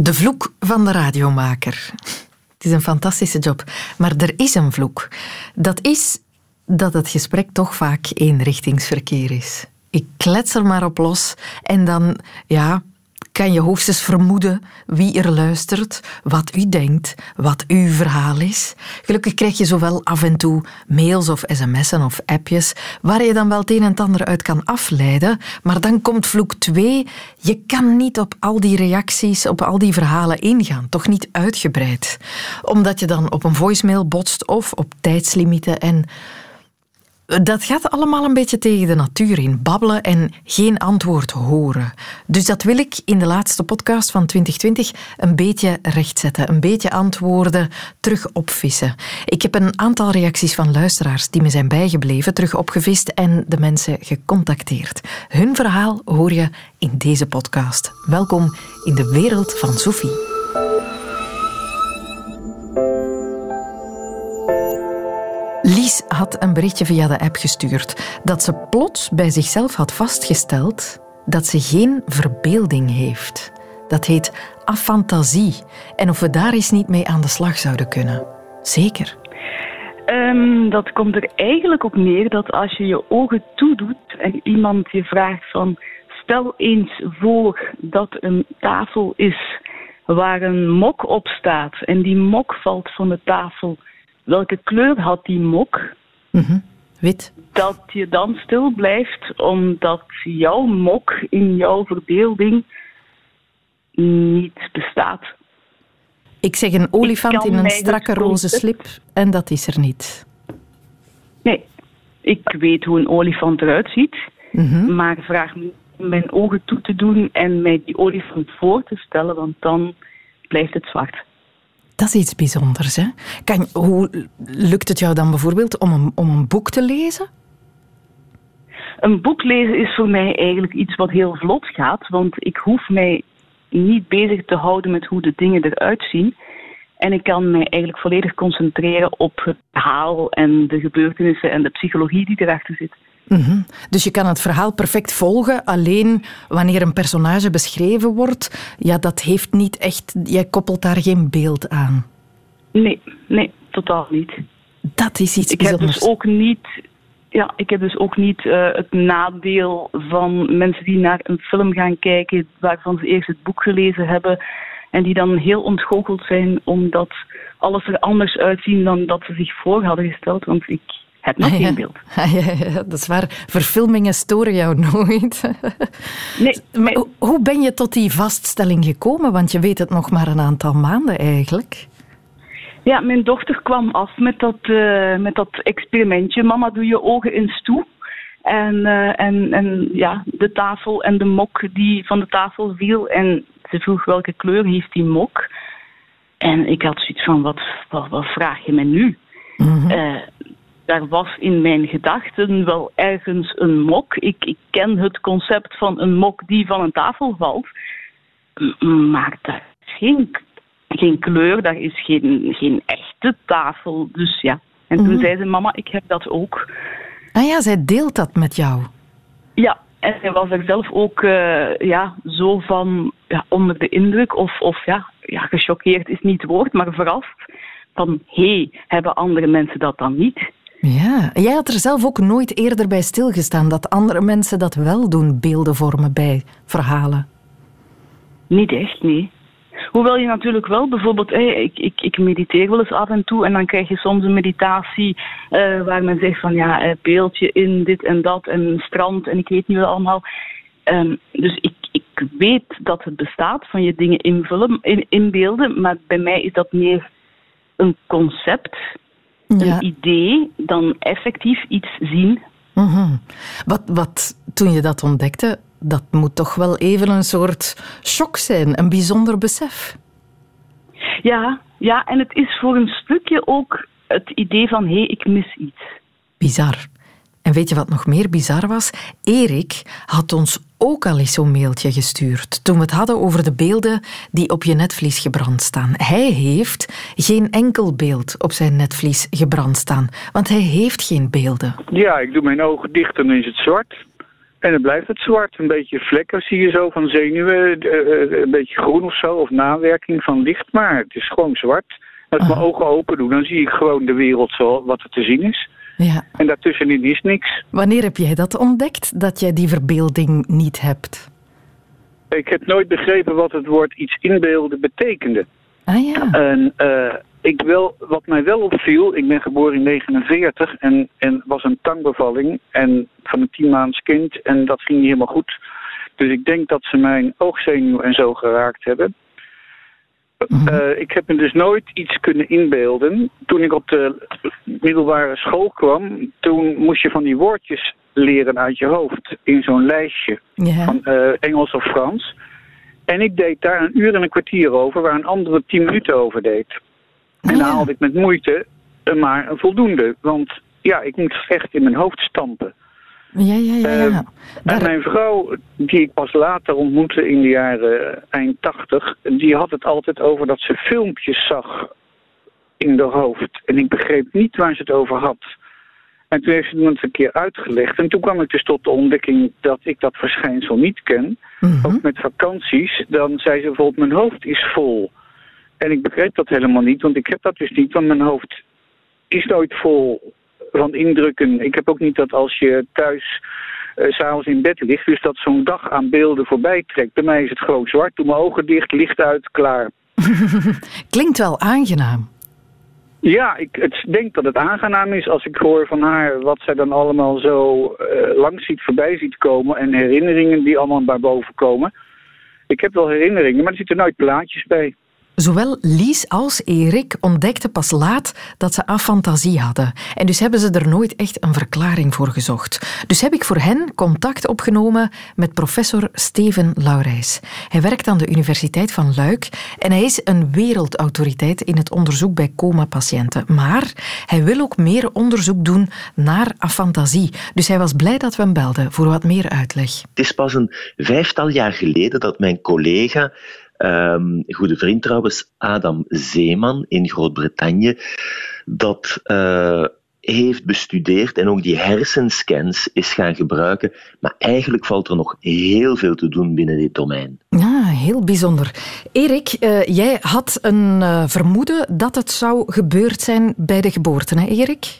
De vloek van de radiomaker. Het is een fantastische job. Maar er is een vloek. Dat is dat het gesprek toch vaak eenrichtingsverkeer is. Ik klets er maar op los en dan, ja, kan je hoogstens vermoeden wie er luistert, wat u denkt, wat uw verhaal is. Gelukkig krijg je zowel af en toe mails of sms'en of appjes waar je dan wel het een en ander uit kan afleiden. Maar dan komt vloek 2. Je kan niet op al die reacties, op al die verhalen ingaan. Toch niet uitgebreid. Omdat je dan op een voicemail botst of op tijdslimieten en dat gaat allemaal een beetje tegen de natuur in. Babbelen en geen antwoord horen. Dus dat wil ik in de laatste podcast van 2020 een beetje rechtzetten. Een beetje antwoorden terug opvissen. Ik heb een aantal reacties van luisteraars die me zijn bijgebleven terug opgevist en de mensen gecontacteerd. Hun verhaal hoor je in deze podcast. Welkom in de wereld van Sophie. Lies had een berichtje via de app gestuurd dat ze plots bij zichzelf had vastgesteld dat ze geen verbeelding heeft. Dat heet afantasie. En of we daar eens niet mee aan de slag zouden kunnen. Zeker. Um, dat komt er eigenlijk op neer dat als je je ogen toedoet en iemand je vraagt van stel eens voor dat een tafel is waar een mok op staat en die mok valt van de tafel welke kleur had die mok? Mhm. Wit. Dat je dan stil blijft omdat jouw mok in jouw verbeelding niet bestaat. Ik zeg een olifant in een strakke roze slip en dat is er niet. Nee, ik weet hoe een olifant eruit ziet, mhm. maar vraag me mijn ogen toe te doen en mij die olifant voor te stellen, want dan blijft het zwart. Dat is iets bijzonders. Hè? Kan, hoe lukt het jou dan bijvoorbeeld om een, om een boek te lezen? Een boek lezen is voor mij eigenlijk iets wat heel vlot gaat, want ik hoef mij niet bezig te houden met hoe de dingen eruit zien. En ik kan mij eigenlijk volledig concentreren op het verhaal en de gebeurtenissen en de psychologie die erachter zit. Mhm. Dus je kan het verhaal perfect volgen, alleen wanneer een personage beschreven wordt, ja, dat heeft niet echt, jij koppelt daar geen beeld aan. Nee, nee, totaal niet. Dat is iets ik bijzonders. Heb dus ook niet, ja, ik heb dus ook niet uh, het nadeel van mensen die naar een film gaan kijken waarvan ze eerst het boek gelezen hebben en die dan heel ontgoocheld zijn omdat alles er anders uitziet dan dat ze zich voor hadden gesteld. Want ik heb nog geen beeld. Ja, dat is waar. Verfilmingen storen jou nooit. Nee, maar hoe ben je tot die vaststelling gekomen? Want je weet het nog maar een aantal maanden eigenlijk. Ja, mijn dochter kwam af met dat, uh, met dat experimentje. Mama, doe je ogen eens toe. En, uh, en, en ja, de tafel en de mok die van de tafel viel. En ze vroeg welke kleur heeft die mok. En ik had zoiets van, wat, wat, wat vraag je me nu? Mm daar was in mijn gedachten wel ergens een mok. Ik, ik ken het concept van een mok die van een tafel valt. Maar daar is geen, geen kleur, daar is geen, geen echte tafel. Dus ja. En toen mhm. zei ze, mama, ik heb dat ook. Ah ja, zij deelt dat met jou. Ja, en zij was er zelf ook uh, ja, zo van ja, onder de indruk, of, of ja, ja, gechoqueerd is niet het woord, maar verrast. Van hé, hey, hebben andere mensen dat dan niet? Ja, jij had er zelf ook nooit eerder bij stilgestaan dat andere mensen dat wel doen, beelden vormen bij verhalen. Niet echt, nee. Hoewel je natuurlijk wel bijvoorbeeld, ik, ik, ik mediteer wel eens af en toe en dan krijg je soms een meditatie uh, waar men zegt van ja, uh, beeldje in dit en dat en strand en ik weet niet wat allemaal. Um, dus ik, ik weet dat het bestaat van je dingen invullen, in, inbeelden, maar bij mij is dat meer een concept een idee dan effectief iets zien. Mhm. wat, wat, toen je dat ontdekte, dat moet toch wel even een soort shock zijn, een bijzonder besef. Ja, ja, en het is voor een stukje ook het idee van hé, hey, ik mis iets. Bizar. En weet je wat nog meer bizar was? Erik had ons ook al eens zo'n mailtje gestuurd toen we het hadden over de beelden die op je netvlies gebrand staan. Hij heeft geen enkel beeld op zijn netvlies gebrand staan, want hij heeft geen beelden. Ja, ik doe mijn ogen dicht en dan is het zwart. En dan blijft het zwart. Een beetje vlekken zie je zo van zenuwen. een beetje groen of zo. Of nawerking van licht. Maar het is gewoon zwart. Als ik mijn ogen open doe, dan zie ik gewoon de wereld zo wat er te zien is. Ja. En daartussenin is niks. Wanneer heb jij dat ontdekt, dat jij die verbeelding niet hebt? Ik heb nooit begrepen wat het woord iets inbeelden betekende. Ah ja. En uh, ik wil, wat mij wel opviel, ik ben geboren in 49 en, en was een tangbevalling en van een tien maands kind en dat ging niet helemaal goed. Dus ik denk dat ze mijn oogzenuw en zo geraakt hebben. Mhm. Eh, ik heb me dus nooit iets kunnen inbeelden. Toen ik op de middelbare school kwam, toen moest je van die woordjes leren uit je hoofd. In zo'n lijstje van uh, Engels of Frans. En ik deed daar een uur en een kwartier over, waar een andere tien minuten over deed. En dan haalde ik met moeite maar een voldoende. Want ja, ik moet echt in mijn hoofd stampen. Ja, ja, ja. ja. Uh, en mijn vrouw, die ik pas later ontmoette in de jaren eind tachtig, die had het altijd over dat ze filmpjes zag in de hoofd. En ik begreep niet waar ze het over had. En toen heeft ze het een keer uitgelegd. En toen kwam ik dus tot de ontdekking dat ik dat verschijnsel niet ken. Mhm. Ook met vakanties. Dan zei ze bijvoorbeeld, mijn hoofd is vol. En ik begreep dat helemaal niet, want ik heb dat dus niet. Want mijn hoofd is nooit vol van indrukken. Ik heb ook niet dat als je thuis uh, s'avonds in bed ligt, dus dat zo'n dag aan beelden voorbij trekt. Bij mij is het gewoon zwart, doe mijn ogen dicht, licht uit, klaar. Klinkt wel aangenaam. Ja, ik het, denk dat het aangenaam is als ik hoor van haar wat zij dan allemaal zo uh, langs ziet voorbij ziet komen en herinneringen die allemaal bij boven komen. Ik heb wel herinneringen, maar er zitten nooit plaatjes bij. Zowel Lies als Erik ontdekten pas laat dat ze afantasie hadden. En dus hebben ze er nooit echt een verklaring voor gezocht. Dus heb ik voor hen contact opgenomen met professor Steven Laurijs. Hij werkt aan de Universiteit van Luik en hij is een wereldautoriteit in het onderzoek bij coma-patiënten. Maar hij wil ook meer onderzoek doen naar afantasie. Dus hij was blij dat we hem belden voor wat meer uitleg. Het is pas een vijftal jaar geleden dat mijn collega Um, goede vriend trouwens, Adam Zeeman in Groot-Brittannië, dat uh, heeft bestudeerd en ook die hersenscans is gaan gebruiken. Maar eigenlijk valt er nog heel veel te doen binnen dit domein. Ja, heel bijzonder. Erik, uh, jij had een uh, vermoeden dat het zou gebeurd zijn bij de geboorte, hè Erik?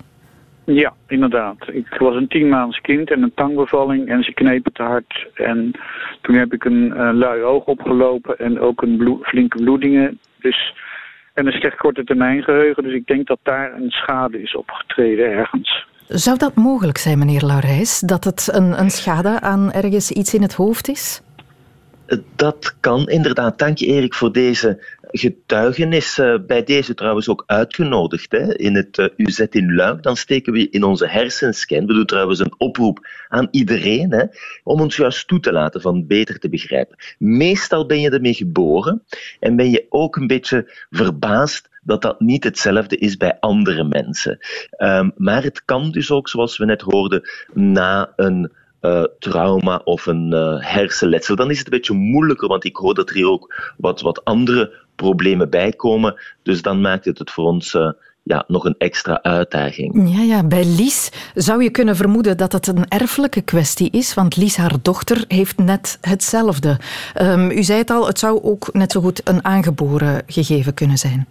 Ja, inderdaad. Ik was een tien maands kind en een tangbevalling en ze knepen te hard. En toen heb ik een uh, lui oog opgelopen en ook een flinke bloedingen. Dus, en een slecht korte termijn geheugen. Dus ik denk dat daar een schade is opgetreden ergens. Zou dat mogelijk zijn, meneer Laurijs? Dat het een, een schade aan ergens iets in het hoofd is? Dat kan inderdaad. Dank je Erik voor deze getuigenis. Uh, bij deze trouwens ook uitgenodigd hè, in het eh, UZ in Luik. Dan steken we in onze hersenscan. We doen trouwens een oproep aan iedereen hè, om ons juist toe te laten van beter te begrijpen. Meestal ben je ermee geboren en ben je ook een beetje verbaasd dat dat niet hetzelfde is bij andere mensen. Um, maar het kan dus ook, zoals we net hoorden, na een uh, trauma of een uh, hersenletsel, dan is het een beetje moeilijker, want ik hoor dat er hier ook wat, wat andere problemen bij komen. Dus dan maakt het het voor ons uh, ja, nog een extra uitdaging. Ja, ja, bij Lies zou je kunnen vermoeden dat het een erfelijke kwestie is, want Lies, haar dochter, heeft net hetzelfde. Um, u zei het al, het zou ook net zo goed een aangeboren gegeven kunnen zijn.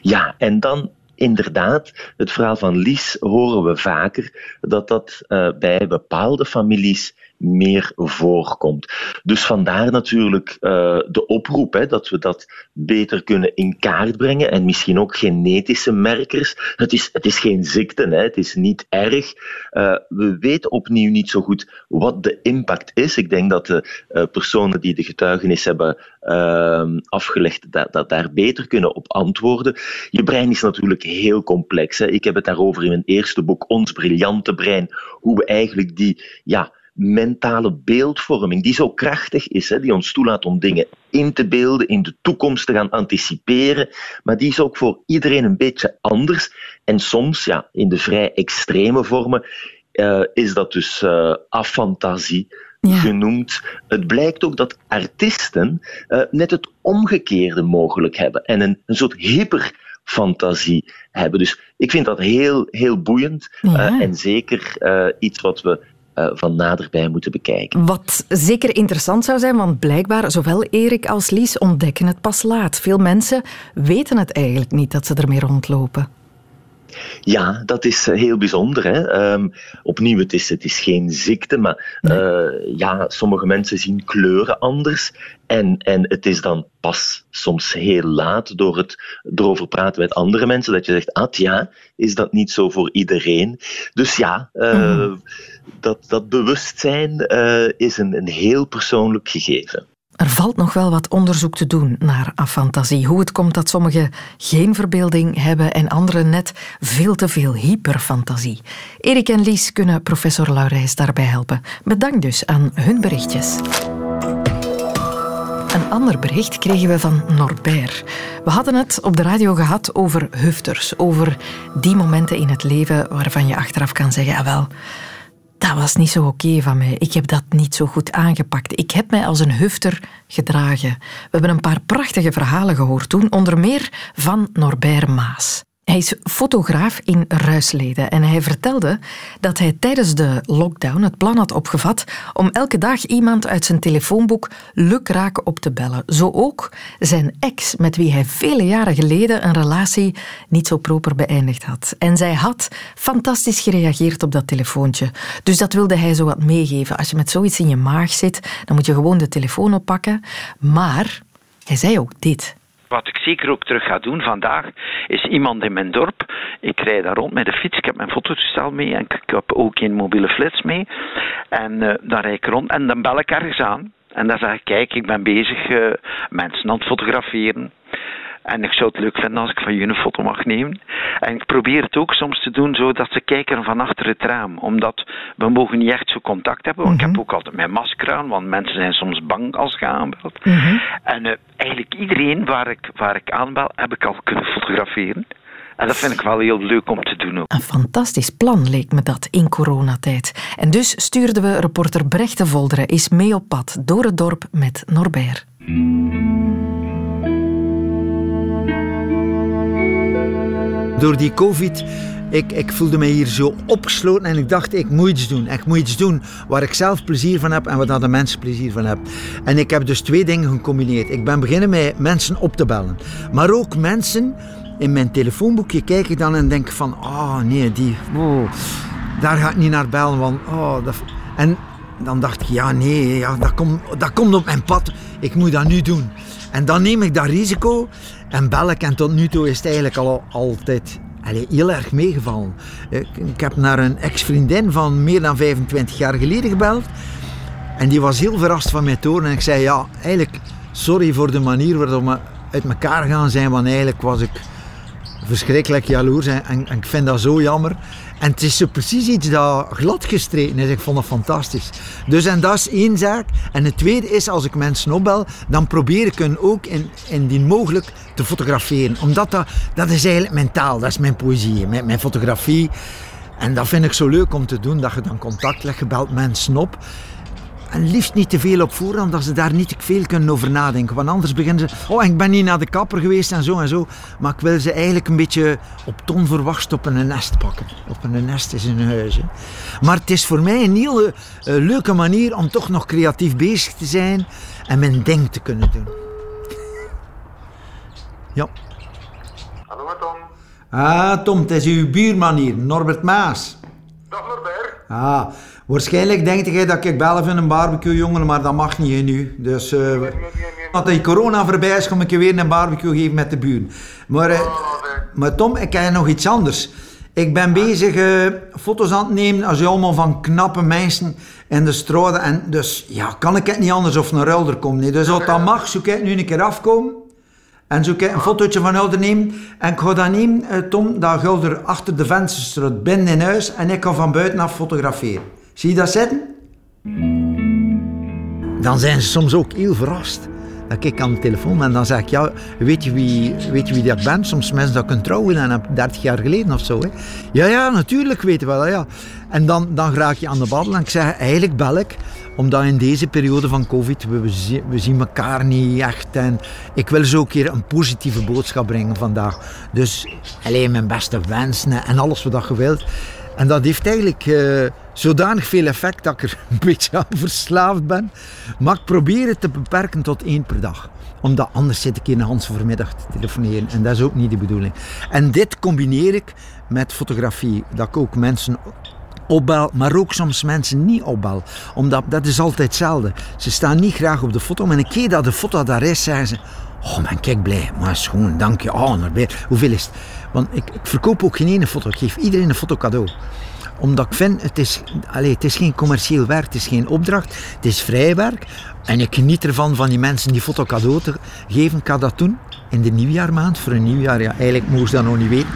Ja, en dan inderdaad, het verhaal van Lies horen we vaker, dat dat uh, bij bepaalde families meer voorkomt. Dus vandaar natuurlijk uh, de oproep hè, dat we dat beter kunnen in kaart brengen en misschien ook genetische merkers. Het is, het is geen ziekte, hè, het is niet erg. Uh, we weten opnieuw niet zo goed wat de impact is. Ik denk dat de uh, personen die de getuigenis hebben ehm, afgelegd, dat, dat daar beter kunnen op antwoorden. Je brein is natuurlijk heel complex. Hè. Ik heb het daarover in mijn eerste boek, Ons Briljante Brein, hoe we eigenlijk die ja, mentale beeldvorming, die zo krachtig is, hè, die ons toelaat om dingen in te beelden, in de toekomst te gaan anticiperen, maar die is ook voor iedereen een beetje anders. En soms, ja, in de vrij extreme vormen, uh, is dat dus uh, afantasie. Ja. genoemd. Het blijkt ook dat artiesten uh, net het omgekeerde mogelijk hebben en een, een soort hyperfantasie hebben. Dus ik vind dat heel, heel boeiend ja. en zeker iets wat we van naderbij moeten bekijken. Wat zeker interessant zou zijn, want blijkbaar zowel Erik als Lies ontdekken het pas laat. Veel mensen weten het eigenlijk niet dat ze ermee rondlopen. Ja, dat is eh, heel bijzonder. Hè? Um, opnieuw, het is, het is geen ziekte, maar uh, ja, sommige mensen zien kleuren anders. En, en het is dan pas soms heel laat door het erover praten met andere mensen dat je zegt, ah ja, is dat niet zo voor iedereen? Dus ja, uh, mm. Dat, dat bewustzijn is een, een heel persoonlijk gegeven. Er valt nog wel wat onderzoek te doen naar afantasie. Hoe het komt dat sommigen geen verbeelding hebben en anderen net veel te veel hyperfantasie. Erik en Lies kunnen professor Laurijs daarbij helpen. Bedankt dus aan hun berichtjes. Een ander bericht kregen we van Norbert. We hadden het op de radio gehad over hufters, over die momenten in het leven waarvan je achteraf kan zeggen, ah wel, dat was niet zo oké van mij. Ik heb dat niet zo goed aangepakt. Ik heb mij als een hufter gedragen. We hebben een paar prachtige verhalen gehoord toen, onder meer van Norbert Maas. Hij is fotograaf in Ruisleden en hij vertelde dat hij tijdens de lockdown het plan had opgevat om elke dag iemand uit zijn telefoonboek lukraak op te bellen. Zo ook zijn ex, met wie hij vele jaren geleden een relatie niet zo proper beëindigd had. En zij had fantastisch gereageerd op dat telefoontje. Dus dat wilde hij zo wat meegeven. Als je met zoiets in je maag zit, dan moet je gewoon de telefoon oppakken. Maar hij zei ook dit. Wat ik zeker ook terug ga doen vandaag, is iemand in mijn dorp. Ik rijd daar rond met de fiets, ik heb mijn fototoestel mee en ik heb ook een mobiele flits mee. En uh, dan rijd ik rond en dan bel ik ergens aan. En dan zeg ik, kijk, ik ben bezig uh, mensen aan het fotograferen. En ik zou het leuk vinden als ik van jullie een foto mag nemen. En ik probeer het ook soms te doen zodat ze kijken van achter het raam. Omdat we mogen niet echt zo contact hebben. Want ik heb mhm. ook altijd mijn masker aan, want mensen zijn soms bang als je aanbelt. Mhm. En uh, eigenlijk iedereen waar ik, waar ik aanbel, heb ik al kunnen fotograferen. En dat vind ik wel heel leuk om te doen ook. Een fantastisch plan leek me dat in coronatijd. En dus stuurden we reporter Brecht de Volderen eens mee op pad door het dorp met Norbert. Door die covid, ik, ik voelde me hier zo opgesloten en ik dacht, ik moet iets doen. Ik moet iets doen waar ik zelf plezier van heb en waar de mensen plezier van hebben. En ik heb dus twee dingen gecombineerd. Ik ben beginnen met mensen op te bellen. Maar ook mensen in mijn telefoonboekje kijk ik dan en denk van, oh nee, die, oh, daar ga ik niet naar bellen, want, oh, dat... En dan dacht ik, ja nee, ja, dat, komt, dat komt op mijn pad, ik moet dat nu doen. En dan neem ik dat risico en bel ik. En tot nu toe is het eigenlijk al, altijd heel erg meegevallen. Ik, ik heb naar een ex-vriendin van meer dan 25 jaar geleden gebeld. En die was heel verrast van mijn toon. En ik zei, ja, eigenlijk sorry voor de manier waarop we uit elkaar gaan zijn. Want eigenlijk was ik verschrikkelijk jaloers. En, en, ik vind dat zo jammer. En het is zo precies iets dat glad gestreken is. Ik vond dat fantastisch. Dus en dat is één zaak. En het tweede is, als ik mensen opbel, dan probeer ik hen ook in, indien mogelijk te fotograferen. Omdat dat, dat is eigenlijk mijn taal, dat is mijn poëzie, mijn, mijn fotografie. En dat vind ik zo leuk om te doen, dat je dan contact legt, je belt mensen op. En liefst niet te veel op voorhand, dat ze daar niet te veel kunnen over nadenken. Want anders beginnen ze, oh, ik ben niet naar de kapper geweest en zo en zo. Maar ik wil ze eigenlijk een beetje op ton verwacht op een nest pakken. Op een nest is een huis. Hè. Maar het is voor mij een hele uh, leuke manier om toch nog creatief bezig te zijn en mijn ding te kunnen doen. ja. Hallo Tom. Ah, Tom, het is uw buurman hier, Norbert Maas. Ah, Waarschijnlijk denk jij dat ik bellen van een barbecue, jongen, maar dat mag niet nu. Dus uh, nee, nee, nee, die corona voorbij is, kom ik je weer een barbecue geven met de buren. Maar, uh, maar Tom, ik heb nog iets anders. Ik ben bezig uh, foto's aan het nemen als je allemaal van knappe mensen in de straten. En dus ja, kan ik het niet anders of een ruilder komt. Nee. Dus als dat mag, zou ik nu een keer afkomen. En zo ik een fotootje van Hulder nemen. En ik ga dat nemen, Tom, dat Gulder achter de vensterstraat binnen in huis. En ik ga van buitenaf fotograferen. Zie je dat zitten? Dan zijn ze soms ook heel verrast. Dat ik aan de telefoon en dan zeg ik, ja, weet je wie, weet je wie dat ben? Soms mensen dat kunnen trouwen en 30 jaar geleden of zo. Hè. Ja, ja, natuurlijk weten we wel. Ja. En dan, dan raak je aan de babbel en ik zeg, eigenlijk bel ik, omdat in deze periode van covid, we, we zien elkaar niet echt. En ik wil zo een keer een positieve boodschap brengen vandaag. Dus alleen mijn beste wensen en alles wat je wilt. En dat heeft eigenlijk... Uh, zodanig veel effect dat ik er een beetje aan verslaafd ben. Maar ik probeer het te beperken tot één per dag omdat anders zit ik in de Hans voormiddag te telefoneren. En dat is ook niet de bedoeling. En dit combineer ik met fotografie. Dat ik ook mensen opbel, maar ook soms mensen niet opbel. Omdat dat is altijd hetzelfde. Ze staan niet graag op de foto, maar een keer dat de foto daar is, zeggen ze... Oh man, kijk blij, maar schoon, dank je. Oh, weer. Hoeveel is het? Want ik, ik verkoop ook geen ene foto. Ik geef iedereen een foto cadeau omdat ik vind, het is, allez, het is geen commercieel werk, het is geen opdracht, het is vrij werk. En ik geniet ervan van die mensen die foto cadeau te geven. Ik ga dat doen in de nieuwjaarmaand. Voor een nieuwjaar, ja, eigenlijk moest dat nog niet weten.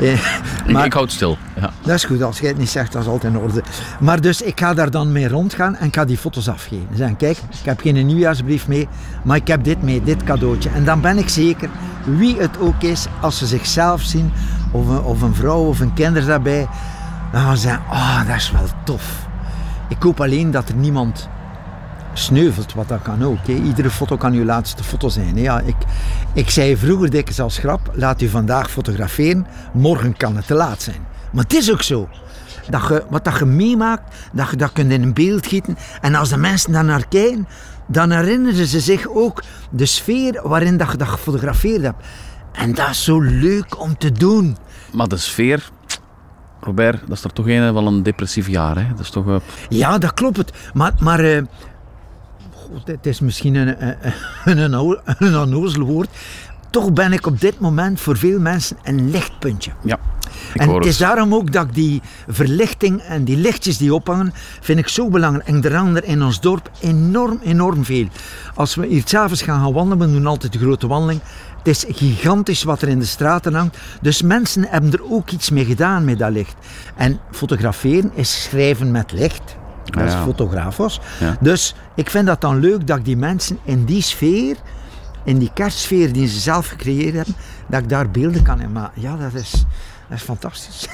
Maar, ik, houd stil. Ja. Dat is goed, als jij het niet zegt, dat is altijd in orde. Maar dus ik ga daar dan mee rondgaan en ik ga die foto's afgeven. Zeggen, kijk, ik heb geen nieuwjaarsbrief mee, maar ik heb dit mee, dit cadeautje. En dan ben ik zeker, wie het ook is, als ze zichzelf zien, of een, of een vrouw of een kinder daarbij, dan gaan ze zeggen, oh, dat is wel tof. Ik hoop alleen dat er niemand sneuvelt, wat dat kan ook. Hè. Iedere foto kan uw laatste foto zijn. Hè. Ja, ik, ik zei vroeger dikwijls als grap, laat u vandaag fotograferen, morgen kan het te laat zijn. Maar het is ook zo. Dat je, wat dat je meemaakt, dat je dat kunt in een beeld gieten. En als de mensen daar naar kijken, dan herinneren ze zich ook de sfeer waarin dat je dat gefotografeerd hebt. En dat is zo leuk om te doen. Maar de sfeer, Robert, dat is er toch een van een depressief jaar. Hè? Dat is toch, uh... Ja, dat klopt. Maar, maar uh, het is misschien een, een, een, een onnozel woord. Toch ben ik op dit moment voor veel mensen een lichtpuntje. Ja. En het is daarom ook dat ik die verlichting en die lichtjes die ophangen, vind ik zo belangrijk. En er hangen er in ons dorp enorm, enorm veel. Als we hier s'avonds gaan gaan wandelen, we doen altijd de grote wandeling. Het is gigantisch wat er in de straten hangt. Dus mensen hebben er ook iets mee gedaan met dat licht. En fotograferen is schrijven met licht als ja. fotograaf was. Dus ik vind dat dan leuk dat ik die mensen in die sfeer, in die kerstsfeer die ze zelf gecreëerd hebben, dat ik daar beelden kan in maken. Ja, dat is, dat is fantastisch.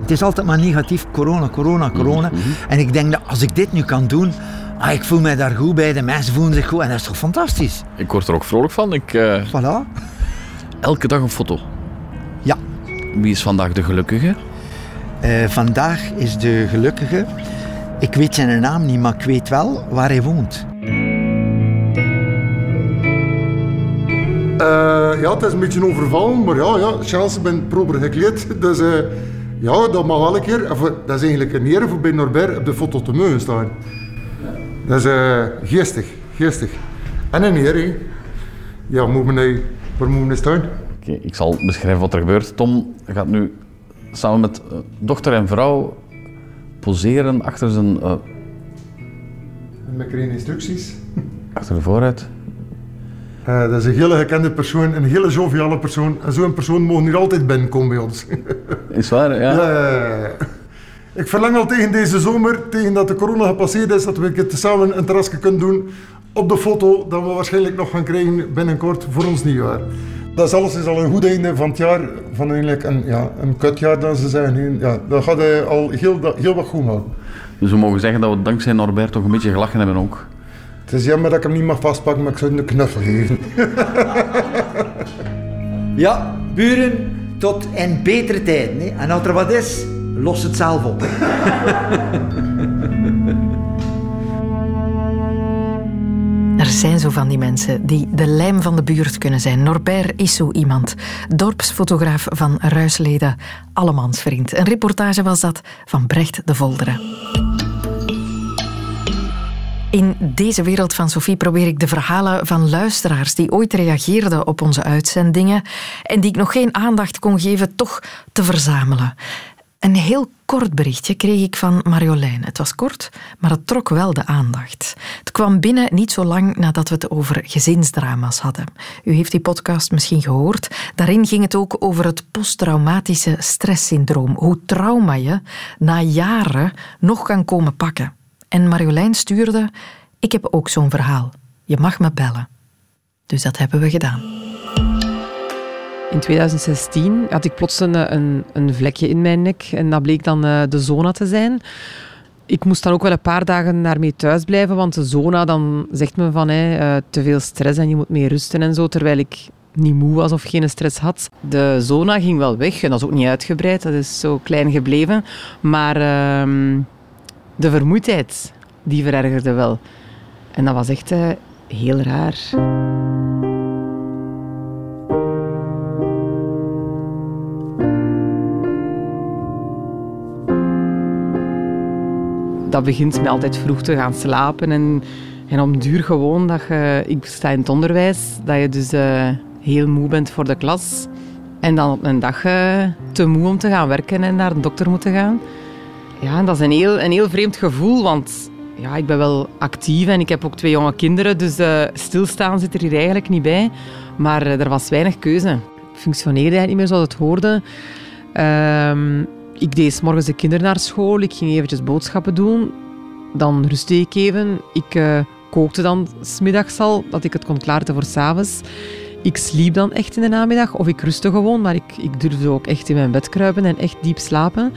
Het is altijd maar negatief, corona, corona, corona. Mhm. En ik denk dat als ik dit nu kan doen, ah, ik voel mij daar goed bij, de mensen voelen zich goed en dat is toch fantastisch? Ik word er ook vrolijk van. Ik, uh... Voilà. Elke dag een foto. Wie is vandaag de gelukkige? Uh, vandaag is de gelukkige. Ik weet zijn naam niet, maar ik weet wel waar hij woont. Uh, ja, het is een beetje overvallen, maar ja, ja Chelsea ben proper gekleed. Dus uh, ja, dat mag wel een keer. Of, dat is eigenlijk een eer voor bij Norbert op de foto te mogen staan. Dat is uh, geestig, geestig. En een eer, hè. Ja, moet men, waar moet men staan? Okay, ik zal beschrijven wat er gebeurt. Tom gaat nu samen met uh, dochter en vrouw poseren achter zijn... Uh, met geen instructies. Achter de vooruit. Uh, dat is een hele gekende persoon, een hele joviale persoon. En zo'n persoon mogen hier altijd binnenkomen bij ons. is waar, ja. ja. Ik verlang al tegen deze zomer, tegen dat de corona gepasseerd is, dat we het samen een terrasje kunnen doen op de foto dat we waarschijnlijk nog gaan krijgen binnenkort voor ons nieuwjaar. Dat is alles is al een goed einde van het jaar, van eigenlijk een, ja, een kutjaar dan ze zeggen. Ja, dat gaat hij al heel, heel wat goed maken. Dus we mogen zeggen dat we dankzij Norbert toch een beetje gelachen hebben ook. Het is jammer dat ik hem niet mag vastpakken, maar ik zou hem een knuffel geven. ja, buren, tot in betere tijden. En als er wat is, los het zelf op. zijn zo van die mensen die de lijm van de buurt kunnen zijn. Norbert is zo iemand. Dorpsfotograaf van Ruisleden, allemansvriend. Een reportage was dat van Brecht de Volderen. In deze wereld van Sophie probeer ik de verhalen van luisteraars die ooit reageerden op onze uitzendingen en die ik nog geen aandacht kon geven, toch te verzamelen. Een heel kort berichtje kreeg ik van Marjolein. Het was kort, maar het trok wel de aandacht. Het kwam binnen niet zo lang nadat we het over gezinsdrama's hadden. U heeft die podcast misschien gehoord. Daarin ging het ook over het posttraumatische stresssyndroom. Hoe trauma je na jaren nog kan komen pakken. En Marjolein stuurde: Ik heb ook zo'n verhaal. Je mag me bellen. Dus dat hebben we gedaan. In 2016 had ik plots een, een, een, vlekje in mijn nek en dat bleek dan uh, de zona te zijn. Ik moest dan ook wel een paar dagen daarmee thuis blijven, want de zona dan zegt me van uh, te veel stress en je moet meer rusten en zo. Terwijl ik niet moe was of geen stress had. De zona ging wel weg en dat is ook niet uitgebreid, dat is zo klein gebleven. Maar ehm, de vermoeidheid, die verergerde wel. En dat was echt uh, heel raar. Dat begint met altijd vroeg te gaan slapen en, en om duur gewoon dat je... Ik sta in het onderwijs, dat je dus uh, heel moe bent voor de klas. En dan op een dag uh, te moe om te gaan werken en naar de dokter moeten gaan. Ja, dat is een heel, een heel vreemd gevoel, want ja, ik ben wel actief en ik heb ook twee jonge kinderen, dus uh, stilstaan zit er hier eigenlijk niet bij. Maar er was weinig keuze. Functioneerde eigenlijk niet meer zoals het hoorde. Uh, ik deed morgens de kinderen naar school, ik ging eventjes boodschappen doen. Dan rustte ik even. Ik uh, kookte dan smiddags al, dat ik het kon klaarten voor s'avonds. Ik sliep dan echt in de namiddag, of ik rustte gewoon, maar ik, ik durfde ook echt in mijn bed kruipen en echt diep slapen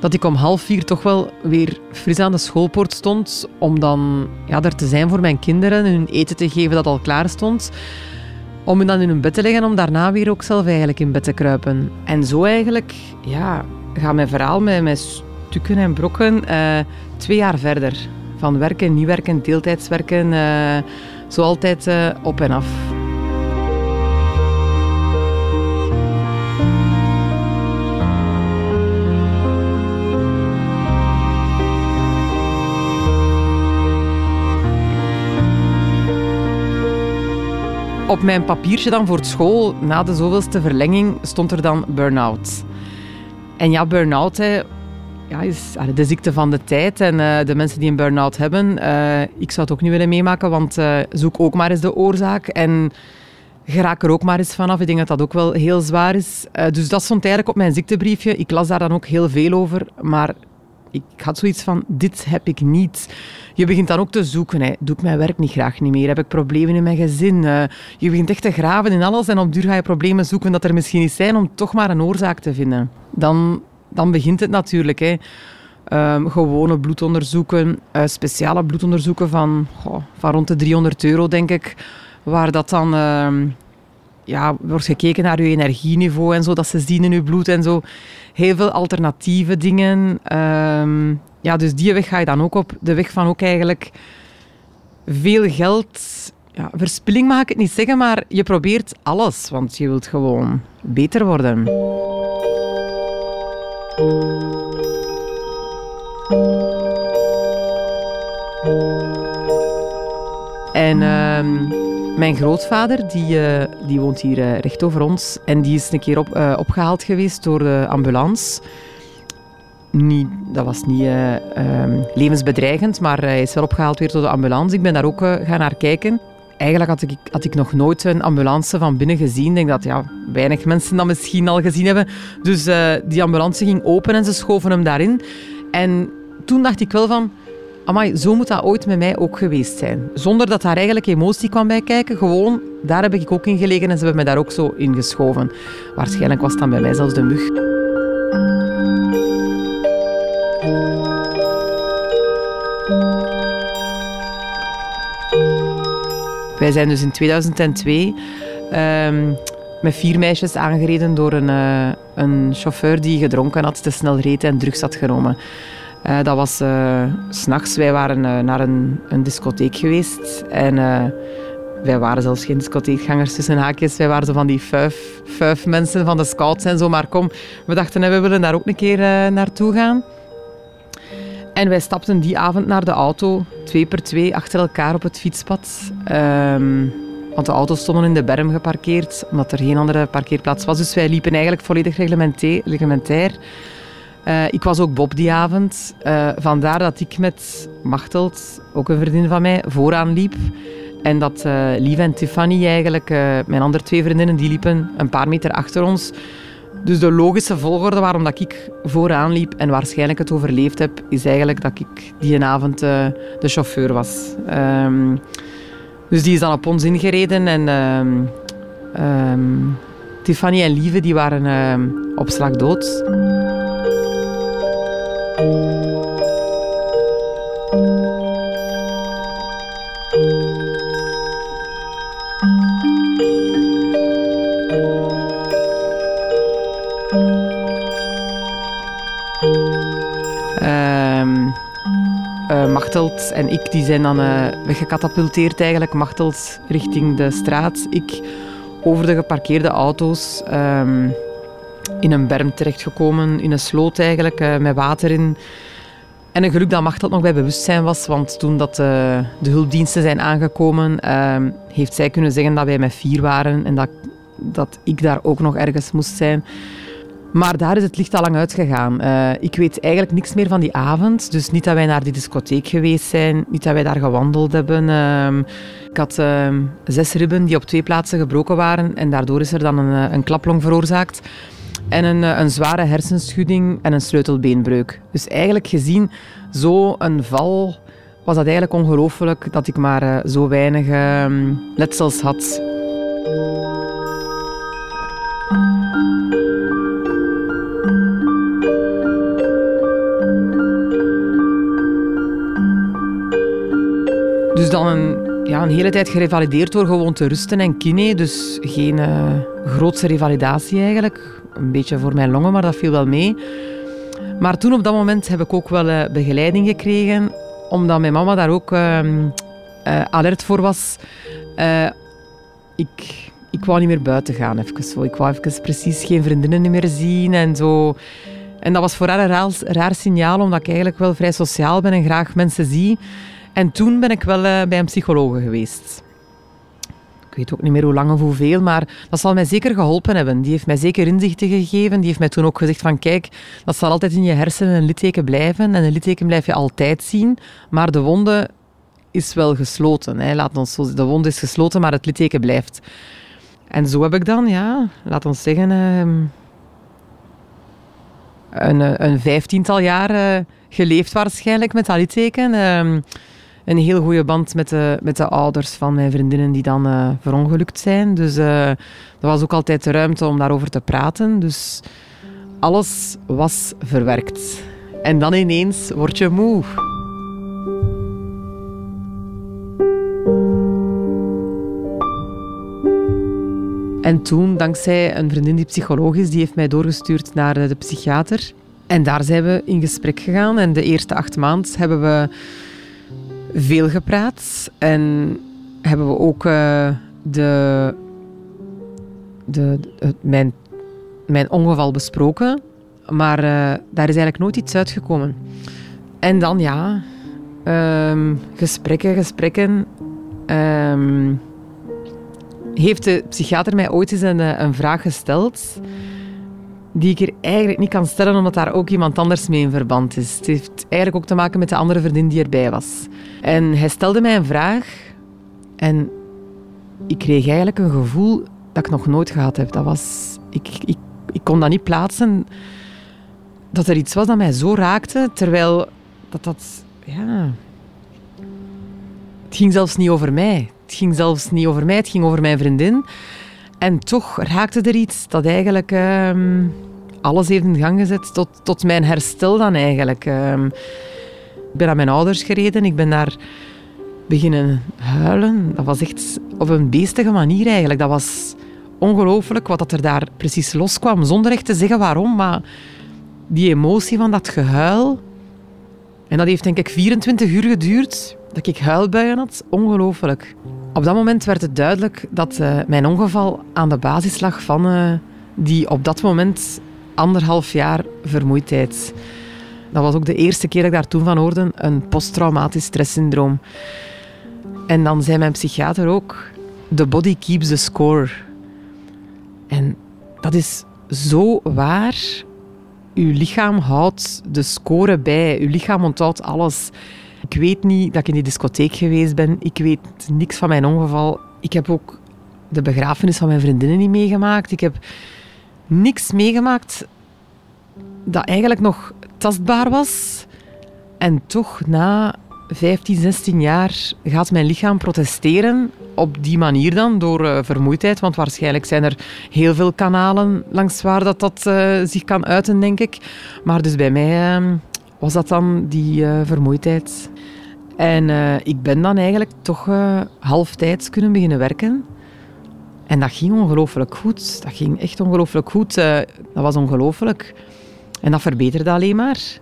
dat ik om half vier toch wel weer fris aan de schoolpoort stond om dan ja, er te zijn voor mijn kinderen en hun eten te geven dat al klaar stond. Om hen dan in hun bed te leggen om daarna weer ook zelf eigenlijk in bed te kruipen. En zo eigenlijk ja, gaat mijn verhaal met, met stukken en brokken uh, twee jaar verder. Van werken, niet werken, deeltijdswerken, uh, zo altijd uh, op en af. op mijn papiertje dan voor school, na de zoveelste verlenging, stond er dan burn-out. En ja, burn-out ja, is de ziekte van de tijd. En uh, de mensen die een burn-out hebben, uh, ik zou het ook niet willen meemaken, want uh, zoek ook maar eens de oorzaak. En geraak er ook maar eens vanaf. Ik denk dat dat ook wel heel zwaar is. dus dat stond eigenlijk op mijn ziektebriefje. Ik las daar dan ook heel veel over, maar ik had zoiets van, dit heb ik niet. Je begint dan ook te zoeken. Hè. Doe ik mijn werk niet graag niet meer? Heb ik problemen in mijn gezin? Uh, je begint echt te graven in alles en op duur ga je problemen zoeken dat er misschien niet zijn om toch maar een oorzaak te vinden. Dan, dan begint het natuurlijk. Hè. Um, gewone bloedonderzoeken, uh, speciale bloedonderzoeken van, van rond de 300 euro, denk ik. Waar dat dan... Uh, ja, wordt gekeken naar je energieniveau en zo, dat ze zien in je bloed en zo. Heel veel alternatieve dingen. Um, ja, dus die weg ga je dan ook op. De weg van ook eigenlijk veel geld. Ja, verspilling mag ik het niet zeggen, maar je probeert alles, want je wilt gewoon beter worden. En uh, mijn grootvader, die, uh, die woont hier uh, recht over ons. En die is een keer op, uh, opgehaald geweest door de ambulance niet, dat was niet um, levensbedreigend, maar hij is wel opgehaald weer door de ambulance. Ik ben daar ook gaan naar kijken. Eigenlijk had ik, had ik nog nooit een ambulance van binnen gezien. Ik denk dat ja, weinig mensen dat misschien al gezien hebben. Dus die ambulance ging open en ze schoven hem daarin. En toen dacht ik wel van... Amai, zo moet dat ooit met mij ook geweest zijn. Zonder dat daar eigenlijk emotie kwam bij kijken. Gewoon, daar heb ik ook in gelegen en ze hebben me daar ook zo in geschoven. Waarschijnlijk was dan bij mij zelfs de mug. Wij zijn dus in 2002 um, met vier meisjes aangereden door een, uh, een chauffeur die gedronken had, te snel reed en drugs had genomen. Uh, dat was uh, s'nachts. Wij waren naar een, een, discotheek geweest. En wij waren zelfs geen discotheekgangers tussen haakjes. Wij waren zo van die vijf, vijf mensen van de scouts en zo. Maar kom, we dachten, we willen daar ook een keer naartoe gaan. En wij stapten die avond naar de auto, twee per twee, achter elkaar op het fietspad. Um, want de auto's stonden in de berm geparkeerd, omdat er geen andere parkeerplaats was. Dus wij liepen eigenlijk volledig reglementair. Uh, ik was ook Bob die avond. Uh, vandaar dat ik met Machteld, ook een vriendin van mij, vooraan liep. En dat uh, Lief en Tiffany eigenlijk, mijn andere twee vriendinnen, die liepen een paar meter achter ons. Dus de logische volgorde waarom dat ik vooraan liep en waarschijnlijk het overleefd heb, is eigenlijk dat ik die avond de chauffeur was. Um, dus die is dan op ons ingereden en um, Tiffany en Lieve die waren op slag dood. En ik die zijn dan uh, weggecatapulteerd eigenlijk. Machteld richting de straat. Ik over de geparkeerde auto's. Ehm, in een berm terechtgekomen, in een sloot eigenlijk, uh, met water in. En een geluk dat Machteld nog bij bewustzijn was, want toen dat, uh, de hulpdiensten zijn aangekomen, ehm, heeft zij kunnen zeggen dat wij met vier waren en dat, dat ik daar ook nog ergens moest zijn. Maar daar is het licht al lang uitgegaan. Uh, ik weet eigenlijk niks meer van die avond. Dus niet dat wij naar die discotheek geweest zijn, niet dat wij daar gewandeld hebben. Uh, ik had uh, zes ribben die op twee plaatsen gebroken waren en daardoor is er dan een, eh, een klaplong veroorzaakt. En een, eh, een zware hersenschudding en een sleutelbeenbreuk. Dus eigenlijk gezien zo'n val was dat eigenlijk ongelooflijk dat ik maar zo weinig ehm, letsels had. Dus dan een, ja, een hele tijd gerevalideerd door gewoon te rusten en kine. Dus geen uh, grootse revalidatie eigenlijk. Een beetje voor mijn longen, maar dat viel wel mee. Maar toen op dat moment heb ik ook wel uh, begeleiding gekregen. Omdat mijn mama daar ook uh, alert voor was. ik, ik wou niet meer buiten gaan. Even zo. Ik wou even precies geen vriendinnen meer zien en zo. En dat was voor haar een raar, raar signaal, omdat ik eigenlijk wel vrij sociaal ben en graag mensen zie. En toen ben ik wel uh, bij een psycholoog geweest. Ik weet ook niet meer hoe lang of hoeveel, maar dat zal mij zeker geholpen hebben. Die heeft mij zeker inzichten gegeven. Die heeft mij toen ook gezegd van kijk, dat zal altijd in je hersenen een litteken blijven. En een litteken blijf je altijd zien. Maar de wonde is wel gesloten. Hè. Laat ons zo, de wonde is gesloten, maar het litteken blijft. En zo heb ik dan, ja, laat ons zeggen, uh, een, een vijftiental jaar geleefd waarschijnlijk met dat litteken. Een heel goede band met de, met de ouders van mijn vriendinnen die dan uh, verongelukt zijn. Dus uh, er was ook altijd de ruimte om daarover te praten. Dus alles was verwerkt. En dan ineens word je moe. En toen, dankzij een vriendin die psycholoog is, die heeft mij doorgestuurd naar de psychiater. En daar zijn we in gesprek gegaan. En de eerste acht maanden hebben we veel gepraat. En hebben we ook uh, de, de, mijn, mijn ongeval besproken. Maar uh, daar is eigenlijk nooit iets uitgekomen. En dan ja, um, gesprekken, gesprekken. Um, heeft de psychiater mij ooit eens een, een vraag gesteld die ik er eigenlijk niet kan stellen, omdat daar ook iemand anders mee in verband is. Het heeft eigenlijk ook te maken met de andere vriendin die erbij was. En hij stelde mij een vraag en ik kreeg eigenlijk een gevoel dat ik nog nooit gehad heb. Dat was... Ik, ik, ik kon dat niet plaatsen, dat er iets was dat mij zo raakte, terwijl dat dat... Ja... Het ging zelfs niet over mij. Het ging zelfs niet over mij, het ging over mijn vriendin. En toch raakte er iets dat eigenlijk uh, alles heeft in gang gezet tot, tot mijn herstel dan eigenlijk. Uh, ik ben naar mijn ouders gereden, ik ben daar beginnen huilen. Dat was echt op een beestige manier eigenlijk. Dat was ongelooflijk wat dat er daar precies loskwam, zonder echt te zeggen waarom. Maar die emotie van dat gehuil... En dat heeft denk ik 24 uur geduurd, dat ik huilbuien had. Ongelooflijk. Op dat moment werd het duidelijk dat uh, mijn ongeval aan de basis lag van uh, die op dat moment anderhalf jaar vermoeidheid. Dat was ook de eerste keer dat ik daar toen van hoorde, een posttraumatisch stresssyndroom. En dan zei mijn psychiater ook, the body keeps the score. En dat is zo waar. Uw lichaam houdt de score bij. Uw lichaam onthoudt alles. Ik weet niet dat ik in die discotheek geweest ben. Ik weet niks van mijn ongeval. Ik heb ook de begrafenis van mijn vriendinnen niet meegemaakt. Ik heb niks meegemaakt dat eigenlijk nog tastbaar was. En toch, na 15, 16 jaar, gaat mijn lichaam protesteren. Op die manier dan, door uh, vermoeidheid. Want waarschijnlijk zijn er heel veel kanalen langs waar dat, dat uh, zich kan uiten, denk ik. Maar dus bij mij uh, was dat dan die vermoeidheid. En ik ben dan eigenlijk toch halftijds kunnen beginnen werken. En dat ging ongelooflijk goed. Dat ging echt ongelooflijk goed. dat was ongelooflijk. En dat verbeterde alleen maar.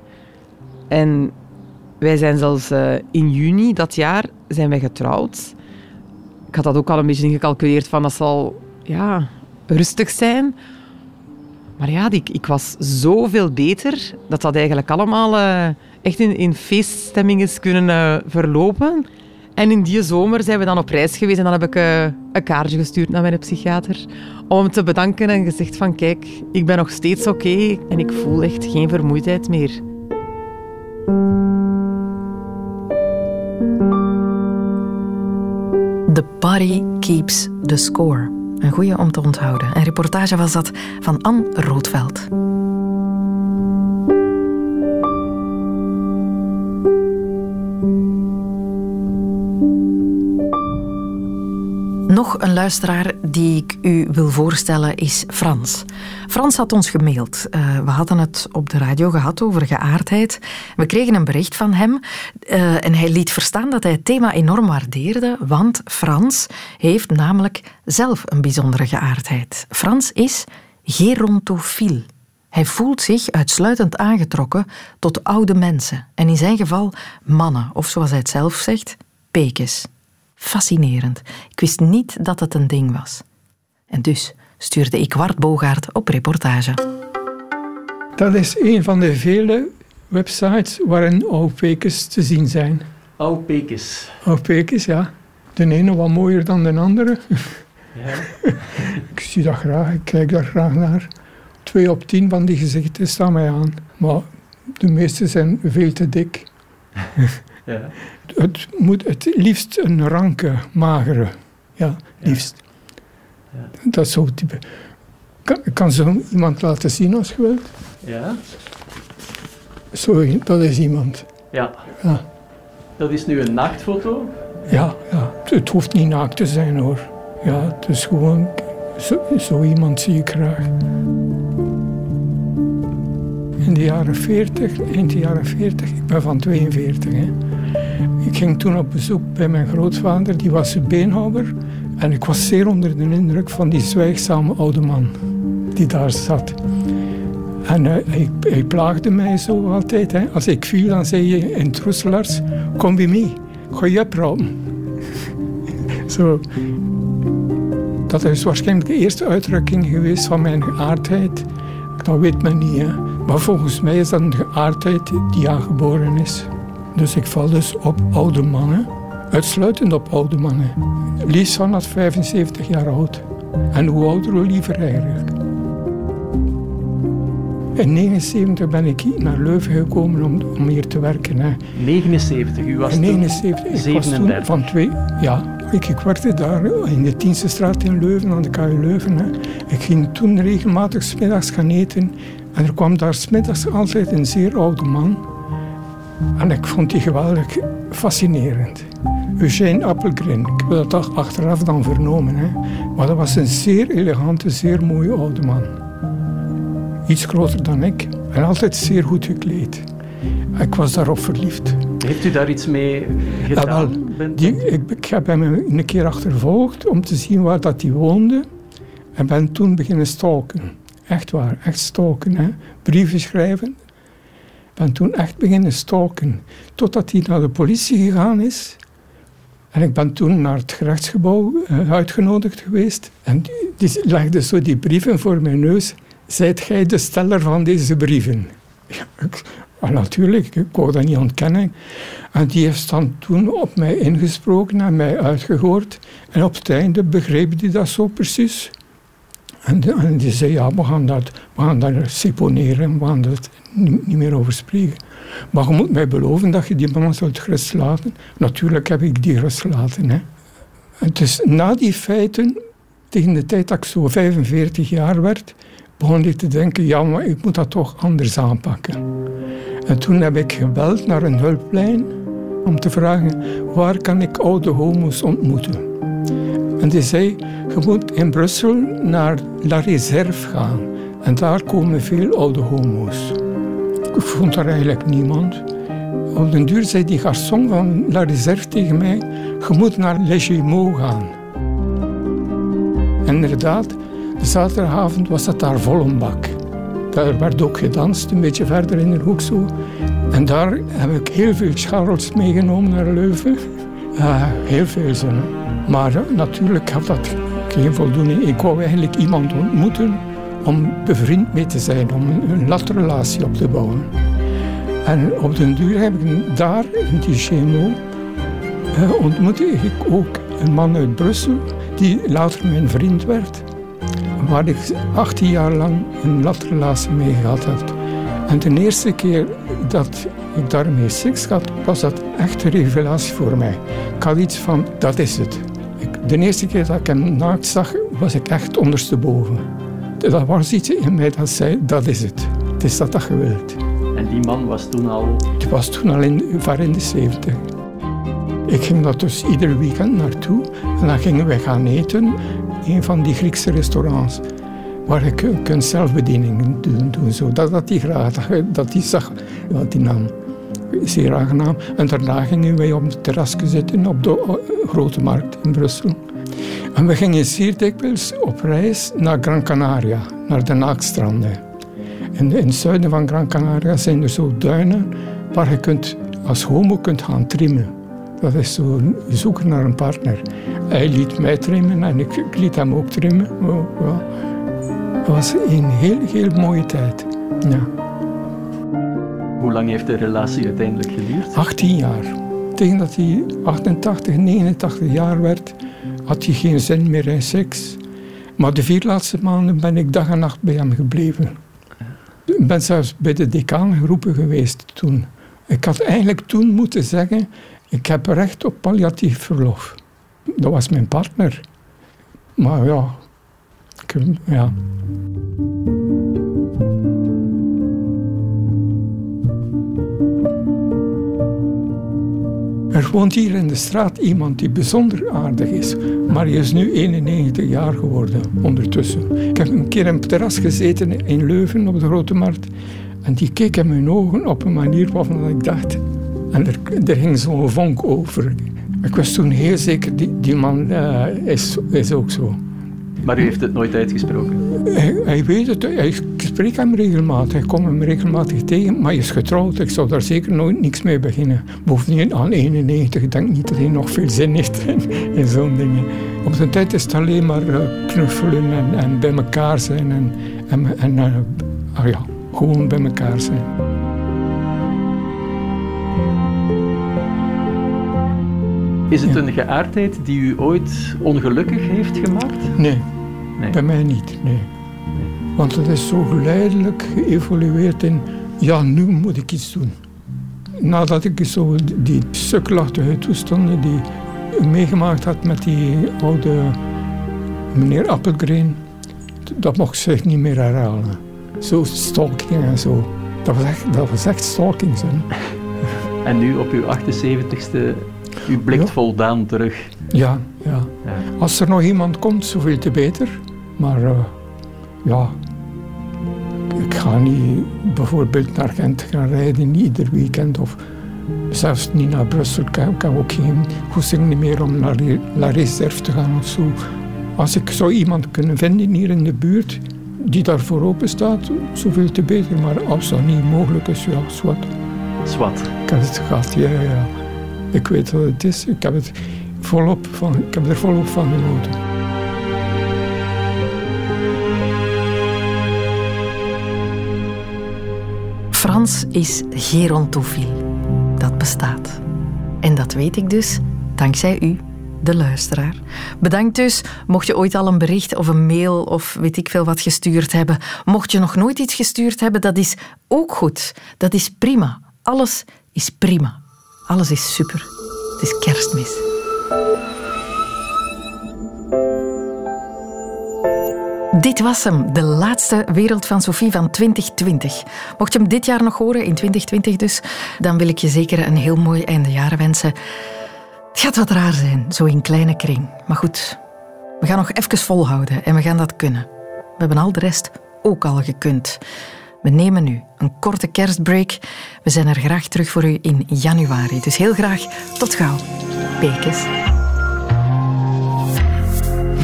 En wij zijn zelfs uh, in juni dat jaar zijn wij getrouwd. Ik had dat ook al een beetje ingecalculeerd van dat zal ja, rustig zijn. Maar ja, ik, was zoveel beter dat dat eigenlijk allemaal uh, echt in, in feeststemming is kunnen uh, verlopen. En in die zomer zijn we dan op reis geweest en dan heb ik uh, een kaartje gestuurd naar mijn psychiater om te bedanken en gezegd van kijk, ik ben nog steeds oké en ik voel echt geen vermoeidheid meer. The body keeps the score. Een goede om te onthouden. Een reportage was dat van Anne Roodveld. Nog een luisteraar die ik u wil voorstellen is Frans. Frans had ons gemaild. Uh, we hadden het op de radio gehad over geaardheid. We kregen een bericht van hem uh, en hij liet verstaan dat hij het thema enorm waardeerde, want Frans heeft namelijk zelf een bijzondere geaardheid. Frans is gerontofiel. Hij voelt zich uitsluitend aangetrokken tot oude mensen en in zijn geval mannen, of zoals hij het zelf zegt, pekes. Fascinerend. Ik wist niet dat het een ding was. En dus stuurde ik Wart Bogaert op reportage. Dat is een van de vele websites waarin oudpekers te zien zijn. Oudpekers? Oudpekers, ja. De ene wat mooier dan de andere. Ja. ik zie dat graag, ik kijk daar graag naar. Twee op tien van die gezichten staan mij aan. Maar de meeste zijn veel te dik. Ja. Het moet het liefst een ranke, magere. Ja, liefst. Ja. Dat is zo type. Kan, kan zo iemand laten zien als je wilt? Ja. Zo, dat is iemand. Ja. ja. Dat is nu een naaktfoto? Ja, ja. Het hoeft niet naakt te zijn hoor. Ja, het is gewoon... Zo, zo iemand zie ik graag in de jaren 40, in de jaren 40, ik ben van 42. Hè. Ik ging toen op bezoek bij mijn grootvader, die was beenhouwer. En ik was zeer onder de indruk van die zwijgzame oude man die daar zat. En uh, hij, hij, plaagde mij zo altijd. Als ik viel, dan zei je in Troeselars, kom bij mij, ga je opruimen. zo. Dat is waarschijnlijk de eerste uitdrukking geweest van mijn geaardheid. Dat weet men niet. Maar volgens mij is dat een geaardheid die aangeboren is. Dus ik val dus op oude mannen, uitsluitend op oude mannen. Liefst van dat 75 jaar oud. En hoe ouder, hoe liever eigenlijk. In 79 ben ik naar Leuven gekomen om, om hier te werken. Hè. 79, u was in 79, ik was toen van twee, ja, ik, ik werkte daar in de Tienstestraat in Leuven, aan de KU Leuven. Hè. Ik ging toen regelmatig smiddags gaan eten en er kwam daar smiddags altijd een zeer oude man. En ik vond die geweldig fascinerend. Eugène Appelgren, ik heb dat achteraf dan vernomen. Hè. Maar dat was een zeer elegante, zeer mooie oude man. Iets groter dan ik en altijd zeer goed gekleed. Ik was daarop verliefd. Heeft u daar iets mee gedaan? Ja, die, ik, ik, heb hem een keer achtervolgd om te zien waar dat hij woonde. En ben toen beginnen stalken. Echt waar, echt stalken. Hè? Brieven schrijven. Ben toen echt beginnen stalken. Totdat hij naar de politie gegaan is. En ik ben toen naar het gerechtsgebouw uh, uitgenodigd geweest. En die, legde zo die brieven voor mijn neus. Zijt gij de steller van deze brieven? Ja, ah, natuurlijk, ik wou dat niet ontkennen. En die heeft dan toen op mij ingesproken en mij uitgehoord. En op het einde begreep hij dat zo precies. En, die zei, ja, we gaan dat, we gaan dat seponeren, we gaan dat niet, meer over spreken. Maar je moet mij beloven dat je die man zult gerust laten. Natuurlijk heb ik die gerust. Hè. Dus na die feiten, tegen de tijd dat ik zo 45 jaar werd, begon ik te denken, ja, maar ik moet dat toch anders aanpakken. En toen heb ik gebeld naar een hulplijn om te vragen, waar kan ik oude homo's ontmoeten? En die zei, je moet in Brussel naar La Réserve gaan. En daar komen veel oude homo's. Ik vond daar eigenlijk niemand. Op den duur zei die garçon van La Réserve tegen mij, je moet naar Les gaan. En inderdaad, de zaterdagavond was dat daar vol een bak. Daar werd ook gedanst, een beetje verder in de hoek zo. En daar heb ik heel veel scharrels meegenomen naar Leuven. Uh, heel veel zin. Maar natuurlijk had dat geen voldoening. Ik wou eigenlijk iemand ontmoeten om bevriend mee te zijn, om een, latrelatie op te bouwen. En op den duur heb ik daar in die GMO uh, ontmoette ik ook een man uit Brussel die later mijn vriend werd. Waar ik 18 jaar lang een latrelatie mee gehad heb. En de eerste keer dat ik daarmee seks had, was dat echt een revelatie voor mij. Ik had iets van, dat is het. De eerste keer dat ik hem naakt zag, was ik echt ondersteboven. Dat was iets in mij dat zei, dat is het. Het is dat dat je wilt. En die man was toen al... Die was toen al in, ver in de 70. Ik ging daar dus ieder weekend naartoe. En dan gingen we gaan eten in een van die Griekse restaurants. Waar je kunt zelfbedieningen doen. doen zo. Dat had hij graag, dat hij zag wat hij nam. Zeer aangenaam. En daarna gingen wij op het terrasje zitten op de Grote Markt in Brussel. En we gingen zeer dikwijls op reis naar Gran Canaria, naar de Naakstranden. In, het zuiden van Gran Canaria zijn er zo duinen waar je kunt, als homo kunt gaan trimmen. Dat is zo zoeken naar een partner. Hij liet mij trimmen en ik, liet hem ook trimmen. Oh. Het was een heel, heel mooie tijd. Ja. Hoe lang heeft de relatie uiteindelijk geduurd? 18 jaar. Tegen dat hij 88, 89 jaar werd, had hij geen zin meer in seks. Maar de vier laatste maanden ben ik dag en nacht bij hem gebleven. Ik ben zelfs bij de decaan geroepen geweest toen. Ik had eigenlijk toen moeten zeggen, ik heb recht op palliatief verlof. Dat was mijn partner. Maar ja, ja. Er woont hier in de straat iemand die bijzonder aardig is, maar hij is nu 91 jaar geworden ondertussen. Ik heb een keer op het terras gezeten in Leuven op de Grote Markt en die keek in mijn ogen op een manier waarvan ik dacht... En er, er ging zo'n vonk over. Ik was toen heel zeker, die, die man uh, is, is ook zo. Maar u heeft het nooit uitgesproken? Hij, hij weet het, ik spreek hem regelmatig, ik kom hem regelmatig tegen, maar hij is getrouwd, ik zou daar zeker nooit niks mee beginnen. Bovendien, aan 91, ik denk niet dat hij nog veel zin heeft in, in zo'n dingen. Op zijn tijd is het alleen maar uh, knuffelen en, en, bij elkaar zijn en, en, en uh, ah ja, gewoon bij elkaar zijn. Is het een geaardheid die u ooit ongelukkig heeft gemaakt? Nee, nee. bij mij niet, nee. Want het is zo geleidelijk geëvolueerd in, ja, nu moet ik iets doen. Nadat ik zo die sukkelachtige toestanden die meegemaakt had met die oude meneer Appelgren, dat mocht zich niet meer herhalen. Zo stalking en zo. Dat was echt, dat was echt stalking. En nu op uw 78ste u blikt ja. voldaan terug. Ja, ja, ja, Als er nog iemand komt, zoveel te beter. Maar uh, ja, ik ga niet bijvoorbeeld naar Gent gaan rijden, niet ieder weekend. Of zelfs niet naar Brussel. Ik heb, heb ook geen goesting meer om naar La Reserve te gaan of zo. Als ik zou iemand kunnen vinden hier in de buurt die daarvoor open staat, zoveel te beter. Maar als dat niet mogelijk is, ja, zwart. Zwart. Ik heb het gehad, ja, ja. Ik weet wat het is. Ik heb, het volop van, ik heb er volop van genoten. Is gerontofiel. Dat bestaat. En dat weet ik dus dankzij u, de luisteraar. Bedankt dus, mocht je ooit al een bericht of een mail of weet ik veel wat gestuurd hebben. Mocht je nog nooit iets gestuurd hebben, dat is ook goed. Dat is prima. Alles is prima. Alles is super. Het is kerstmis. Dit was hem, de laatste Wereld van Sophie van 2020. Mocht je hem dit jaar nog horen, in 2020 dus, dan wil ik je zeker een heel mooi eindejaren wensen. Het gaat wat raar zijn, zo in kleine kring. Maar goed, we gaan nog even volhouden en we gaan dat kunnen. We hebben al de rest ook al gekund. We nemen nu een korte kerstbreak. We zijn er graag terug voor u in januari. Dus heel graag tot gauw. Bekes.